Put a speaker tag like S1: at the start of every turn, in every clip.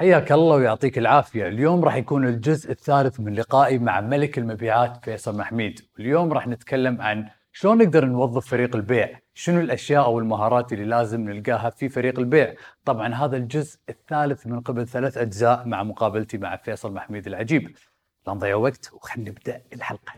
S1: حياك الله ويعطيك العافية. اليوم راح يكون الجزء الثالث من لقائي مع ملك المبيعات فيصل محميد. اليوم راح نتكلم عن شلون نقدر نوظف فريق البيع شنو الأشياء أو المهارات اللي لازم نلقاها في فريق البيع. طبعا هذا الجزء الثالث من قبل ثلاث أجزاء مع مقابلتي مع فيصل محميد العجيب. لا نضيع وقت وخلينا نبدأ الحلقة.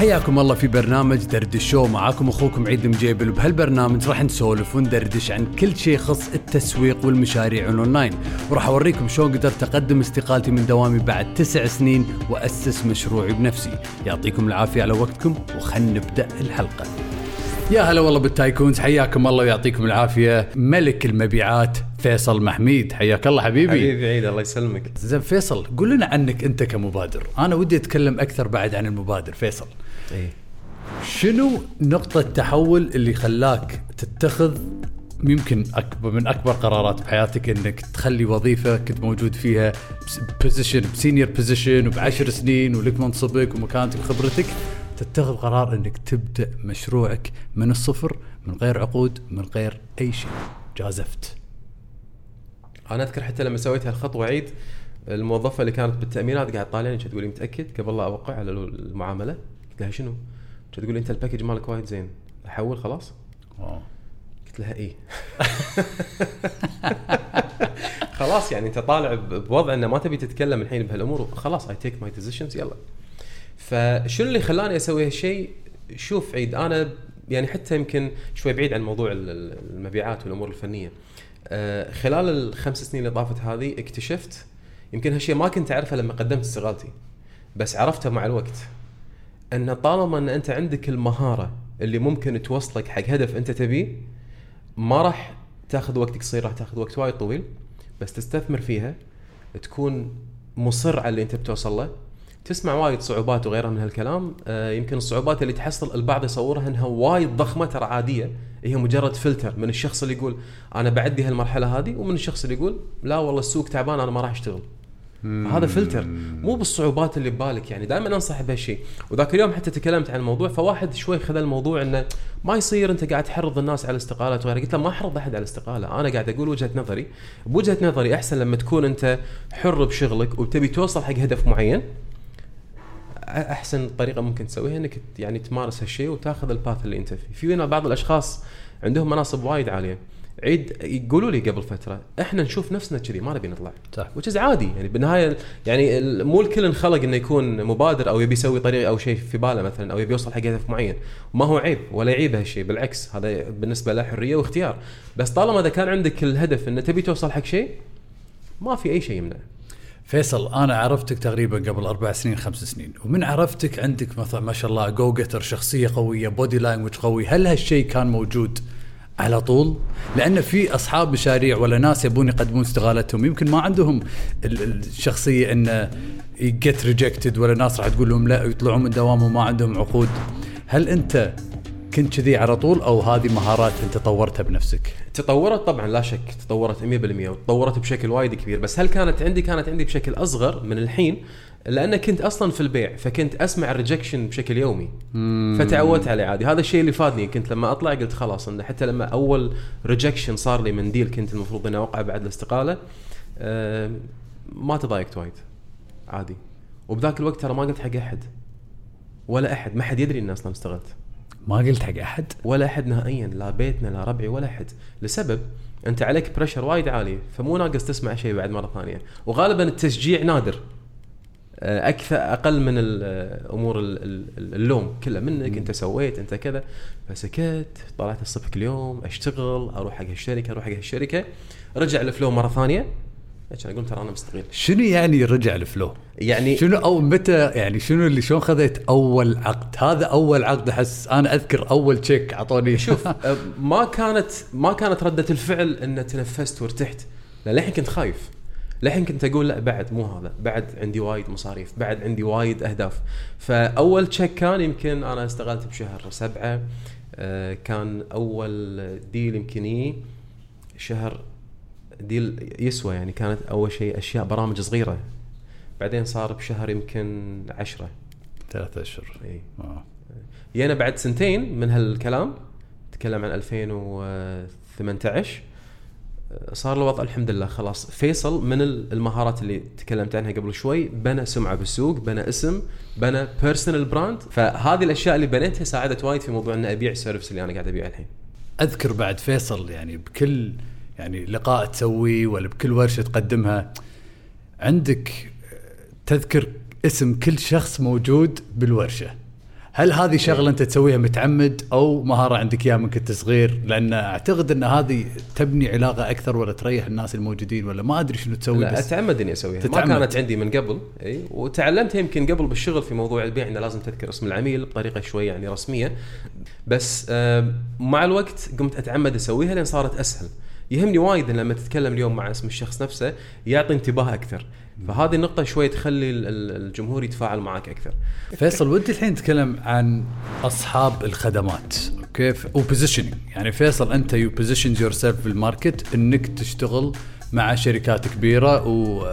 S2: حياكم الله في برنامج دردش شو. معاكم أخوكم عيد مجيبل وبهالبرنامج راح نسولف وندردش عن كل شيء يخص التسويق والمشاريع الأونلاين. وراح أوريكم شلون قدرت اقدم استقالتي من دوامي بعد تسع سنين وأسس مشروعي بنفسي. يعطيكم العافية على وقتكم وخلنا نبدأ الحلقة. يا هلا والله بالتايكونز حياكم الله ويعطيكم العافية. ملك المبيعات فيصل محميد حياك الله حبيبي.
S3: حبيبي عيد الله يسلمك.
S2: زين فيصل قول لنا عنك أنت كمبادر. أنا ودي أتكلم أكثر بعد عن المبادر فيصل.
S3: اي
S2: شنو نقطة التحول اللي خلاك تتخذ يمكن أكبر من أكبر قرارات بحياتك إنك تخلي وظيفة كنت موجود فيها position ب senior position وبعشر سنين ولك منصبك ومكانتك وخبرتك؟ تتخذ قرار إنك تبدأ مشروعك من الصفر من غير عقود من غير أي شيء. جازفت.
S3: أنا أذكر حتى لما سويت هالخطوة عيد الموظفة اللي كانت بالتأمينات قاعد تطالعني كانت تقول لي متأكد؟ قبل لا أوقع على المعاملة. قلت لها شنو؟ كانت تقول أنت ال package مالك وايد زين أحول خلاص؟
S2: أوه.
S3: قلت لها اي خلاص يعني أنت طالع بوضع إنه ما تبي تتكلم الحين بهالأمور خلاص I take my decisions يلا فشنو اللي خلاني أسوي هالشيء شوف عيد أنا يعني حتى يمكن شوي بعيد عن موضوع ال- ال- المبيعات والأمور الفنية آه، خلال الخمس سنين اللي طافت هذه اكتشفت يمكن هالشيء ما كنت أعرفه لما قدمت استقالتي بس عرفته مع الوقت أن طالما أن أنت عندك المهارة اللي ممكن توصلك حق هدف أنت تبيه ما راح تاخذ وقت قصير راح تاخذ وقت وايد طويل بس تستثمر فيها تكون مصر على اللي أنت بتوصل له. تسمع وايد صعوبات وغيرها من هالكلام. آه يمكن الصعوبات اللي تحصل البعض يصورها إنها وايد ضخمة ترى عادية. هي مجرد فلتر من الشخص اللي يقول أنا بعدي هالمرحلة هذه ومن الشخص اللي يقول لا والله السوق تعبان أنا ما راح أشتغل. هذا فلتر. مو بالصعوبات اللي ببالك يعني. دائما أنصح بهالشيء وذاك اليوم حتى تكلمت عن الموضوع فواحد شوي خذ الموضوع إنه ما يصير أنت قاعد تحرض الناس على الاستقاله وغيره قلت له ما أحرض أحد على الاستقالة. أنا قاعد أقول وجهة نظري. بوجهة نظري أحسن لما تكون أنت حر بشغلك وتبي توصل حق هدف معين أحسن طريقة ممكن تسويها إنك يعني تمارس هالشيء وتاخذ الباث اللي أنت فيه. في بعض الأشخاص عندهم مناصب وايد عالية. عيد يقولوا لي قبل فترة إحنا نشوف نفسنا كذي ما نبي نطلع.
S2: صح.
S3: which عادي يعني بالنهاية يعني مو الكل انخلق إنه يكون مبادر أو يبي يسوي طريق أو شيء في باله مثلا أو يبي يوصل حق هدف معين. ما هو عيب ولا يعيب هالشيء بالعكس هذا بالنسبة له حرية واختيار. بس طالما إذا كان عندك الهدف إنه تبي توصل حق شيء ما في أي شيء يمنع
S2: فيصل أنا عرفتك تقريبا قبل أربع سنين خمس سنين. ومن عرفتك عندك مثلا ما شاء الله go getter شخصية قوية body language قوي هل هالشيء كان موجود على طول لأن في أصحاب مشاريع ولا ناس يبون يقدمون استقالتهم يمكن ما عندهم ال- الشخصية انه get rejected ولا ناس راح تقول لهم لا يطلعون من دوامهم ما عندهم عقود. هل أنت كنت كذي على طول أو هذه مهارات أنت طورتها بنفسك؟
S3: تطورت طبعا لا شك تطورت 100% وتطورت بشكل وايد كبير. بس هل كانت عندي كانت عندي بشكل أصغر من الحين؟ لأن كنت أصلا في البيع فكنت أسمع ال rejection بشكل يومي. فتعودت عليه عادي. هذا الشيء اللي فادني. كنت لما أطلع قلت خلاص انه حتى لما أول rejection صار لي من deal كنت المفروض إني اوقع بعد الاستقالة آه، ما تضايقت وايد. عادي. وبذاك الوقت ترى ما قلت حق أحد. ولا أحد. ما حد يدري إني أصلا اشتغلت.
S2: ما قلت حق أحد.
S3: ولا أحد نهائيا لا بيتنا لا ربعي ولا أحد. لسبب أنت عليك pressure وايد عالي فمو ناقص تسمع شيء بعد مرة ثانية. وغالبا التشجيع نادر. آه، أكثر أقل من الأمور اللوم كله. منك أنت سويت أنت كذا. فسكت طلعت الصبح كل يوم أشتغل أروح حق هالشركة أروح حق هالشركة. رجع ال flow مرة ثانية. عشان أقول ترى أنا مستقيل
S2: شنو يعني رجع ال flow؟
S3: يعني
S2: شنو أو متى يعني شنو اللي شلون خذيت أول عقد؟ هذا أول عقد أحس أنا أذكر أول check أعطوني.
S3: شوف أه، ما كانت ما كانت ردة الفعل إن تنفست وارتحت. للحين كنت خايف. للحين كنت أقول لا بعد مو هذا. بعد عندي وايد مصاريف. بعد عندي وايد أهداف. فأول check كان يمكن أنا استقلت بشهر سبعة آه، كان أول deal يمكن شهر deal يسوى يعني كانت أول شيء أشياء برامج صغيرة. بعدين صار بشهر يمكن عشرة.
S2: ثلاثة أشهر.
S3: إي.
S2: آه.
S3: جينا بعد سنتين من هالكلام تكلم عن 2018 صار الوضع الحمد لله خلاص. فيصل من المهارات اللي تكلمت عنها قبل شوي بنى سمعة بالسوق بنى اسم بنى personal brand فهذه الأشياء اللي بنيتها ساعدت وايد في موضوع إني أبيع ال service اللي أنا قاعد ابيعه الحين.
S2: أذكر بعد فيصل يعني بكل يعني لقاء تسويه ولا بكل ورشة تقدمها. عندك تذكر اسم كل شخص موجود بالورشة. هل هذه شغلة أنت تسويها متعمد أو مهارة عندك إياها من كنت صغير لأن أعتقد أن هذه تبني علاقة أكثر ولا تريح الناس الموجودين ولا ما أدري شنو تسوي
S3: لا
S2: بس
S3: أتعمد إني أسويها.
S2: تتعمد.
S3: ما كانت عندي من قبل إي وتعلمتها يمكن قبل بالشغل في موضوع البيع. إنه لازم تذكر اسم العميل بطريقة شوي يعني رسمية. بس آه مع الوقت قمت أتعمد أسويها لأن صارت أسهل. يهمني وايد لما تتكلم اليوم مع اسم الشخص نفسه يعطي انتباه أكثر. فهذه النقطة شوي تخلي ال- ال- الجمهور يتفاعل معك أكثر.
S2: فيصل ودي الحين نتكلم عن أصحاب الخدمات. كيف؟ و positioning يعني فيصل أنت you position yourself في ال market إنك تشتغل مع شركات كبيرة و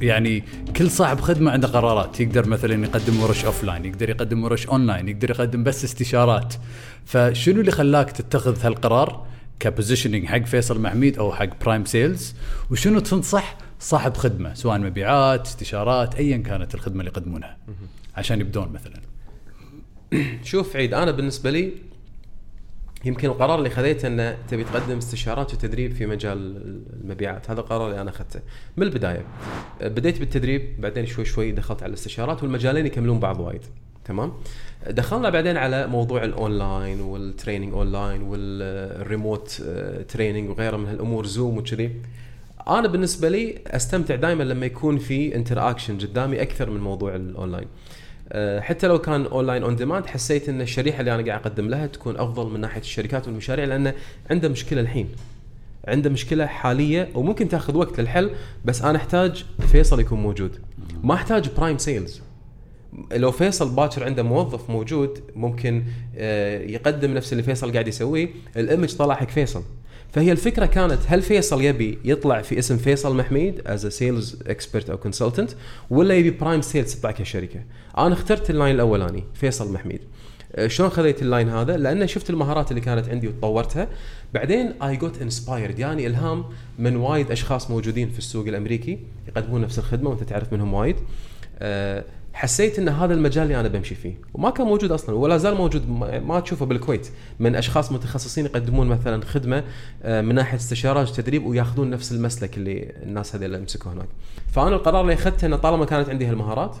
S2: يعني كل صاحب خدمة عنده قرارات. يقدر مثلا يقدم ورش offline يقدر يقدم ورش اون لاين يقدر يقدم بس استشارات. فشنو اللي خلاك تتخذ هالقرار؟ ك positioning حق فيصل محميد أو حق Prime Sales وشنو تنصح صاحب خدمة سواء مبيعات استشارات ايا كانت الخدمة اللي يقدمونها عشان يبدون مثلا.
S3: شوف عيد أنا بالنسبة لي يمكن القرار اللي خذيته إنه تبي تقدم استشارات وتدريب في مجال المبيعات هذا القرار اللي أنا أخذته من البداية. بديت بالتدريب بعدين شوي شوي دخلت على الاستشارات والمجالين يكملون بعض وايد. تمام؟ دخلنا بعدين على موضوع ال online وال training online وال remote training وغيره من هالأمور Zoom وكذي. أنا بالنسبة لي أستمتع دائما لما يكون في interaction قدامي أكثر من موضوع الاونلاين أه، حتى لو كان online on demand حسيت إن الشريحة اللي أنا قاعد أقدم لها تكون أفضل من ناحية الشركات والمشاريع لأن عنده مشكلة الحين. عنده مشكلة حالية وممكن تأخذ وقت للحل بس أنا أحتاج فيصل يكون موجود. ما أحتاج Prime Sales لو فيصل باكر عنده موظف موجود ممكن آه، يقدم نفس اللي فيصل قاعد يسويه. ال image طلع حق فيصل. فهي الفكرة كانت هل فيصل يبي يطلع في اسم فيصل محميد as sales expert أو consultant ولا يبي Prime Sales تطلع كشركة؟ أنا اخترت ال line الاولاني فيصل محميد. آه، شلون خذيت ال line هذا؟ لأن شفت المهارات اللي كانت عندي وتطورتها. بعدين I got inspired يعني إلهام من وايد أشخاص موجودين في السوق الأمريكي يقدمون نفس الخدمة وأنت تعرف منهم وايد. آه، حسيت إن هذا المجال اللي أنا بمشي فيه وما كان موجود أصلا ولا زال موجود ما تشوفه بالكويت. من أشخاص متخصصين يقدمون مثلا خدمة آه، من ناحية استشارات وتدريب وياخذون نفس المسلك اللي الناس هذول يمسكوه هناك. فأنا القرار اللي أخذته إنه طالما كانت عندي هالمهارات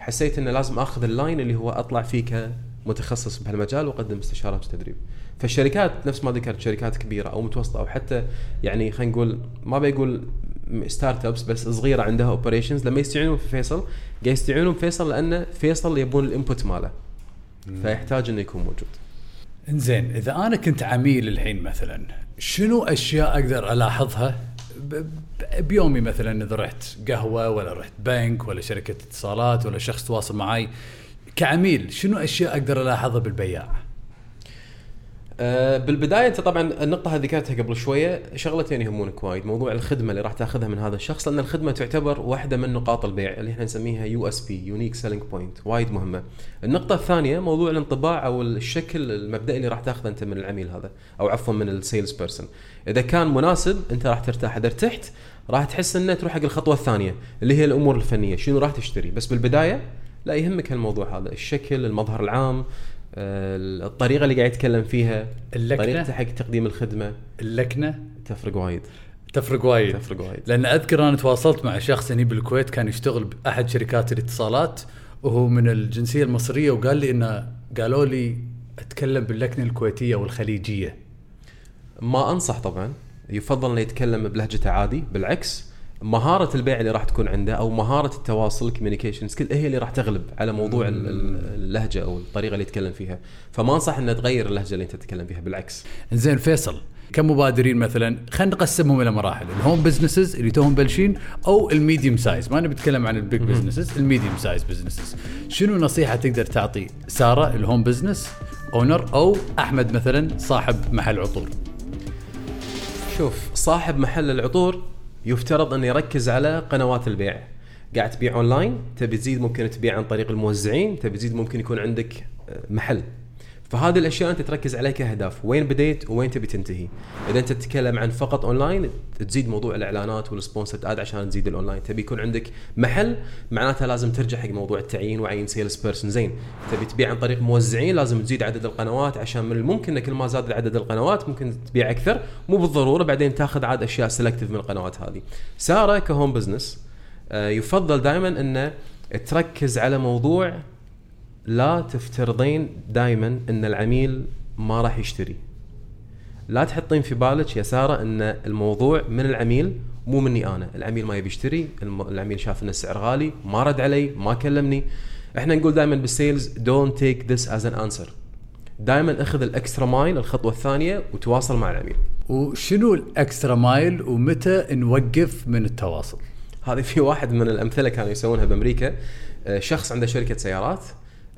S3: حسيت إنه لازم أخذ اللاين اللي هو أطلع فيه كمتخصص بهالمجال وأقدم استشارات وتدريب فالشركات نفس ما ذكرت شركات كبيرة أو متوسطة أو حتى يعني خلينا نقول ما بيقول startups بس صغيرة عندها operations لما يستعينون في فيصل قاعد يستعينون بفيصل لأن فيصل يبون ال input ماله. فيحتاج إنه يكون موجود.
S2: إنزين إذا أنا كنت عميل الحين مثلا شنو أشياء أقدر ألاحظها؟ بيومي مثلا إذا رحت قهوة ولا رحت بنك ولا شركة اتصالات ولا شخص تواصل معي كعميل شنو أشياء أقدر ألاحظها بالبياع؟
S3: آه، بالبداية أنت طبعا النقطة هذه ذكرتها قبل شوية شغلتين يهمونك وايد موضوع الخدمة اللي راح تاخذها من هذا الشخص لأن الخدمة تعتبر واحدة من نقاط البيع اللي إحنا نسميها USP unique selling point وايد مهمة. النقطة الثانية موضوع الانطباع أو الشكل المبدئي اللي راح تاخذه أنت من العميل هذا أو عفوا من ال sales person إذا كان مناسب أنت راح ترتاح. إذا ارتحت راح تحس إنه تروح حق الخطوة الثانية اللي هي الأمور الفنية شنو راح تشتري. بس بالبداية لا يهمك هالموضوع هذا الشكل المظهر العام الطريقة اللي قاعد يتكلم فيها
S2: اللكنة؟
S3: طريقته حق تقديم الخدمة.
S2: اللكنة.
S3: تفرق وايد.
S2: تفرق وايد.
S3: تفرق وايد.
S2: لأن أذكر أنا تواصلت مع شخص هني بالكويت كان يشتغل بأحد شركات الاتصالات وهو من الجنسية المصرية وقال لي انه قالوا لي أتكلم باللكنة الكويتية والخليجية.
S3: ما أنصح طبعا. يفضل إنه يتكلم بلهجته عادي بالعكس. مهارة البيع اللي راح تكون عنده أو مهارة التواصل communication skill هي اللي راح تغلب على موضوع ال- ال- اللهجة أو الطريقة اللي يتكلم فيها، فما أنصح إنه تغير اللهجة اللي أنت تتكلم فيها بالعكس.
S2: زين فيصل كم مبادرين مثلا خلينا نقسمهم إلى مراحل ال home businesses اللي توهم بلشين أو ال medium size ما نبي نتكلم عن ال big businesses ال medium size businesses شنو نصيحة تقدر تعطي سارة ال home business owner أو أحمد مثلا صاحب محل عطور؟
S3: شوف صاحب محل العطور يفترض انه يركز على قنوات البيع. قاعد تبيع أونلاين تبي تزيد ممكن تبيع عن طريق الموزعين، تبي تزيد ممكن يكون عندك آه، محل. فهذه الأشياء أنت تركز عليها كاهداف وين بديت وين تبي تنتهي. إذا أنت تتكلم عن فقط أونلاين تزيد موضوع الإعلانات وال sponsor ad عشان تزيد الأونلاين. تبي يكون عندك محل معناتها لازم ترجع حق موضوع التعيين وعين sales person زين. تبي تبيع عن طريق موزعين لازم تزيد عدد القنوات. عشان من الممكن إن كل ما زاد عدد القنوات ممكن تبيع أكثر. مو بالضرورة بعدين تاخذ عاد أشياء selective من القنوات هذه. سارة ك home business آه، يفضل دائما إنه تركز على موضوع لا تفترضين دائما إن العميل ما راح يشتري. لا تحطين في بالك يا سارة إن الموضوع من العميل مو مني أنا. العميل ما يبي يشتري العميل شاف إن السعر غالي ما رد علي ما كلمني. إحنا نقول دائما بال sales don't take this as an answer دائما أخذ ال extra mile الخطوة الثانية وتواصل مع العميل.
S2: وشنو ال extra mile ومتى نوقف من التواصل؟
S3: هذه في واحد من الأمثلة كانوا يسوونها بأمريكا. آه، شخص عنده شركة سيارات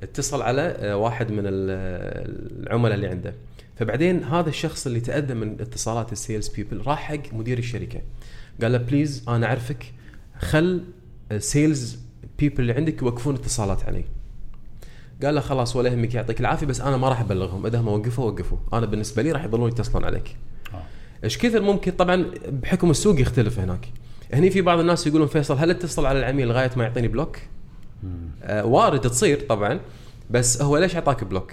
S3: اتصل على آه، واحد من ال- العملاء اللي عنده. فبعدين هذا الشخص اللي تأذى من اتصالات ال sales people راح حق مدير الشركة. قال له please أنا أعرفك خل ال sales people اللي عندك يوقفون اتصالات علي. قال له خلاص ولا يهمك يعطيك العافية بس أنا ما راح أبلغهم. إذا هم وقفوا وقفوا. أنا بالنسبة لي راح يظلون يتصلون عليك. إيش كثر ممكن؟ طبعا بحكم السوق يختلف هناك. هني في بعض الناس يقولون فيصل هل اتصل على العميل لغاية ما يعطيني block؟ آه وارد تصير طبعا بس هو ليش أعطاك block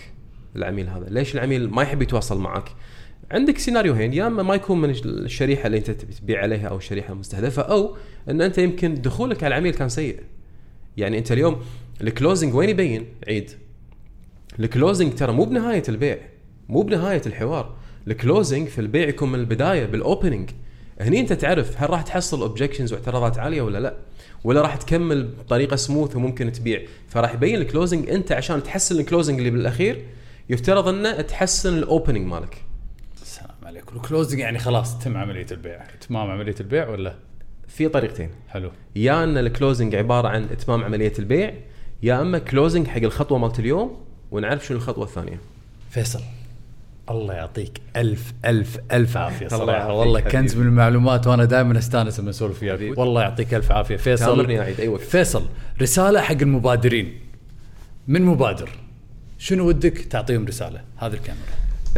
S3: العميل هذا؟ ليش العميل ما يحب يتواصل معك؟ عندك سيناريوهين يا إما ما يكون من الشريحة اللي أنت تبي تبيع عليها أو الشريحة المستهدفة أو إن أنت يمكن دخولك على العميل كان سيء. يعني أنت اليوم ال closing وين يبين؟ عيد ال closing ترى مو بنهاية البيع مو بنهاية الحوار ال closing في البيع يكون من البداية بال opening هني انت تعرف هل راح تحصل objections واعتراضات عالية ولا لا؟ ولا راح تكمل بطريقة سموث وممكن تبيع؟ فراح يبين ال closing انت عشان تحسن ال closing اللي بالأخير يفترض انه تحسن ال opening مالك.
S2: السلام عليكم. ال closing يعني خلاص تم عملية البيع. إتمام عملية البيع ولا؟
S3: في طريقتين.
S2: حلو.
S3: يا أن ال closing عبارة عن إتمام عملية البيع يا أما closing حق الخطوة مالت اليوم ونعرف شنو الخطوة الثانية.
S2: فيصل. الله يعطيك ألف ألف
S3: ألف
S2: عافية
S3: صراحة.
S2: والله. كنز من المعلومات وأنا دائما أستانس لما أسولف وياك. والله يعطيك ألف عافية. فيصل.
S3: وقت.
S2: فيصل رسالة حق المبادرين. من مبادر؟ شنو ودك تعطيهم رسالة؟ هذه الكاميرا.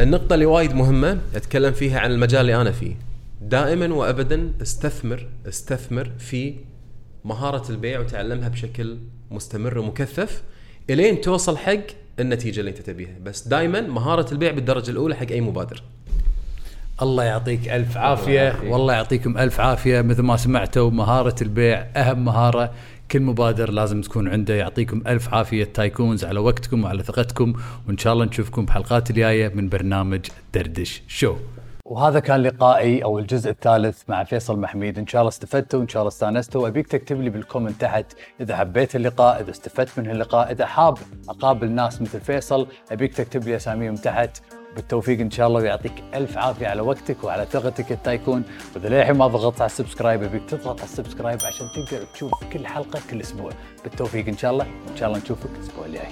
S3: النقطة اللي وايد مهمة أتكلم فيها عن المجال اللي أنا فيه. دائما وابدا أستثمر أستثمر في مهارة البيع وتعلمها بشكل مستمر ومكثف إلين توصل حق النتيجة اللي انت تبيها، بس دائما مهارة البيع بالدرجة الأولى حق أي مبادر.
S2: الله يعطيك ألف
S3: الله
S2: عافية.
S3: يعافيك.
S2: والله يعطيكم ألف عافية. مثل ما سمعتوا مهارة البيع أهم مهارة. كل مبادر لازم تكون عنده. يعطيكم ألف عافية. تايكونز على وقتكم وعلى ثقتكم. وإن شاء الله نشوفكم بحلقات الجاية من برنامج دردش شو.
S1: وهذا كان لقائي أو الجزء الثالث مع فيصل محميد. إن شاء الله استفدتوا إن شاء الله استانستوا. أبيك تكتب لي بال comment تحت إذا حبيت اللقاء إذا استفدت من اللقاء إذا حاب أقابل ناس مثل فيصل أبيك تكتب لي أساميهم تحت. بالتوفيق إن شاء الله ويعطيك ألف عافية على وقتك وعلى ثقتك التايكون وإذا للحين ما ضغطت على ال subscribe أبيك تضغط على ال subscribe عشان تقدر تشوف كل حلقة كل أسبوع. بالتوفيق إن شاء الله. إن شاء الله نشوفك الأسبوع الجاي.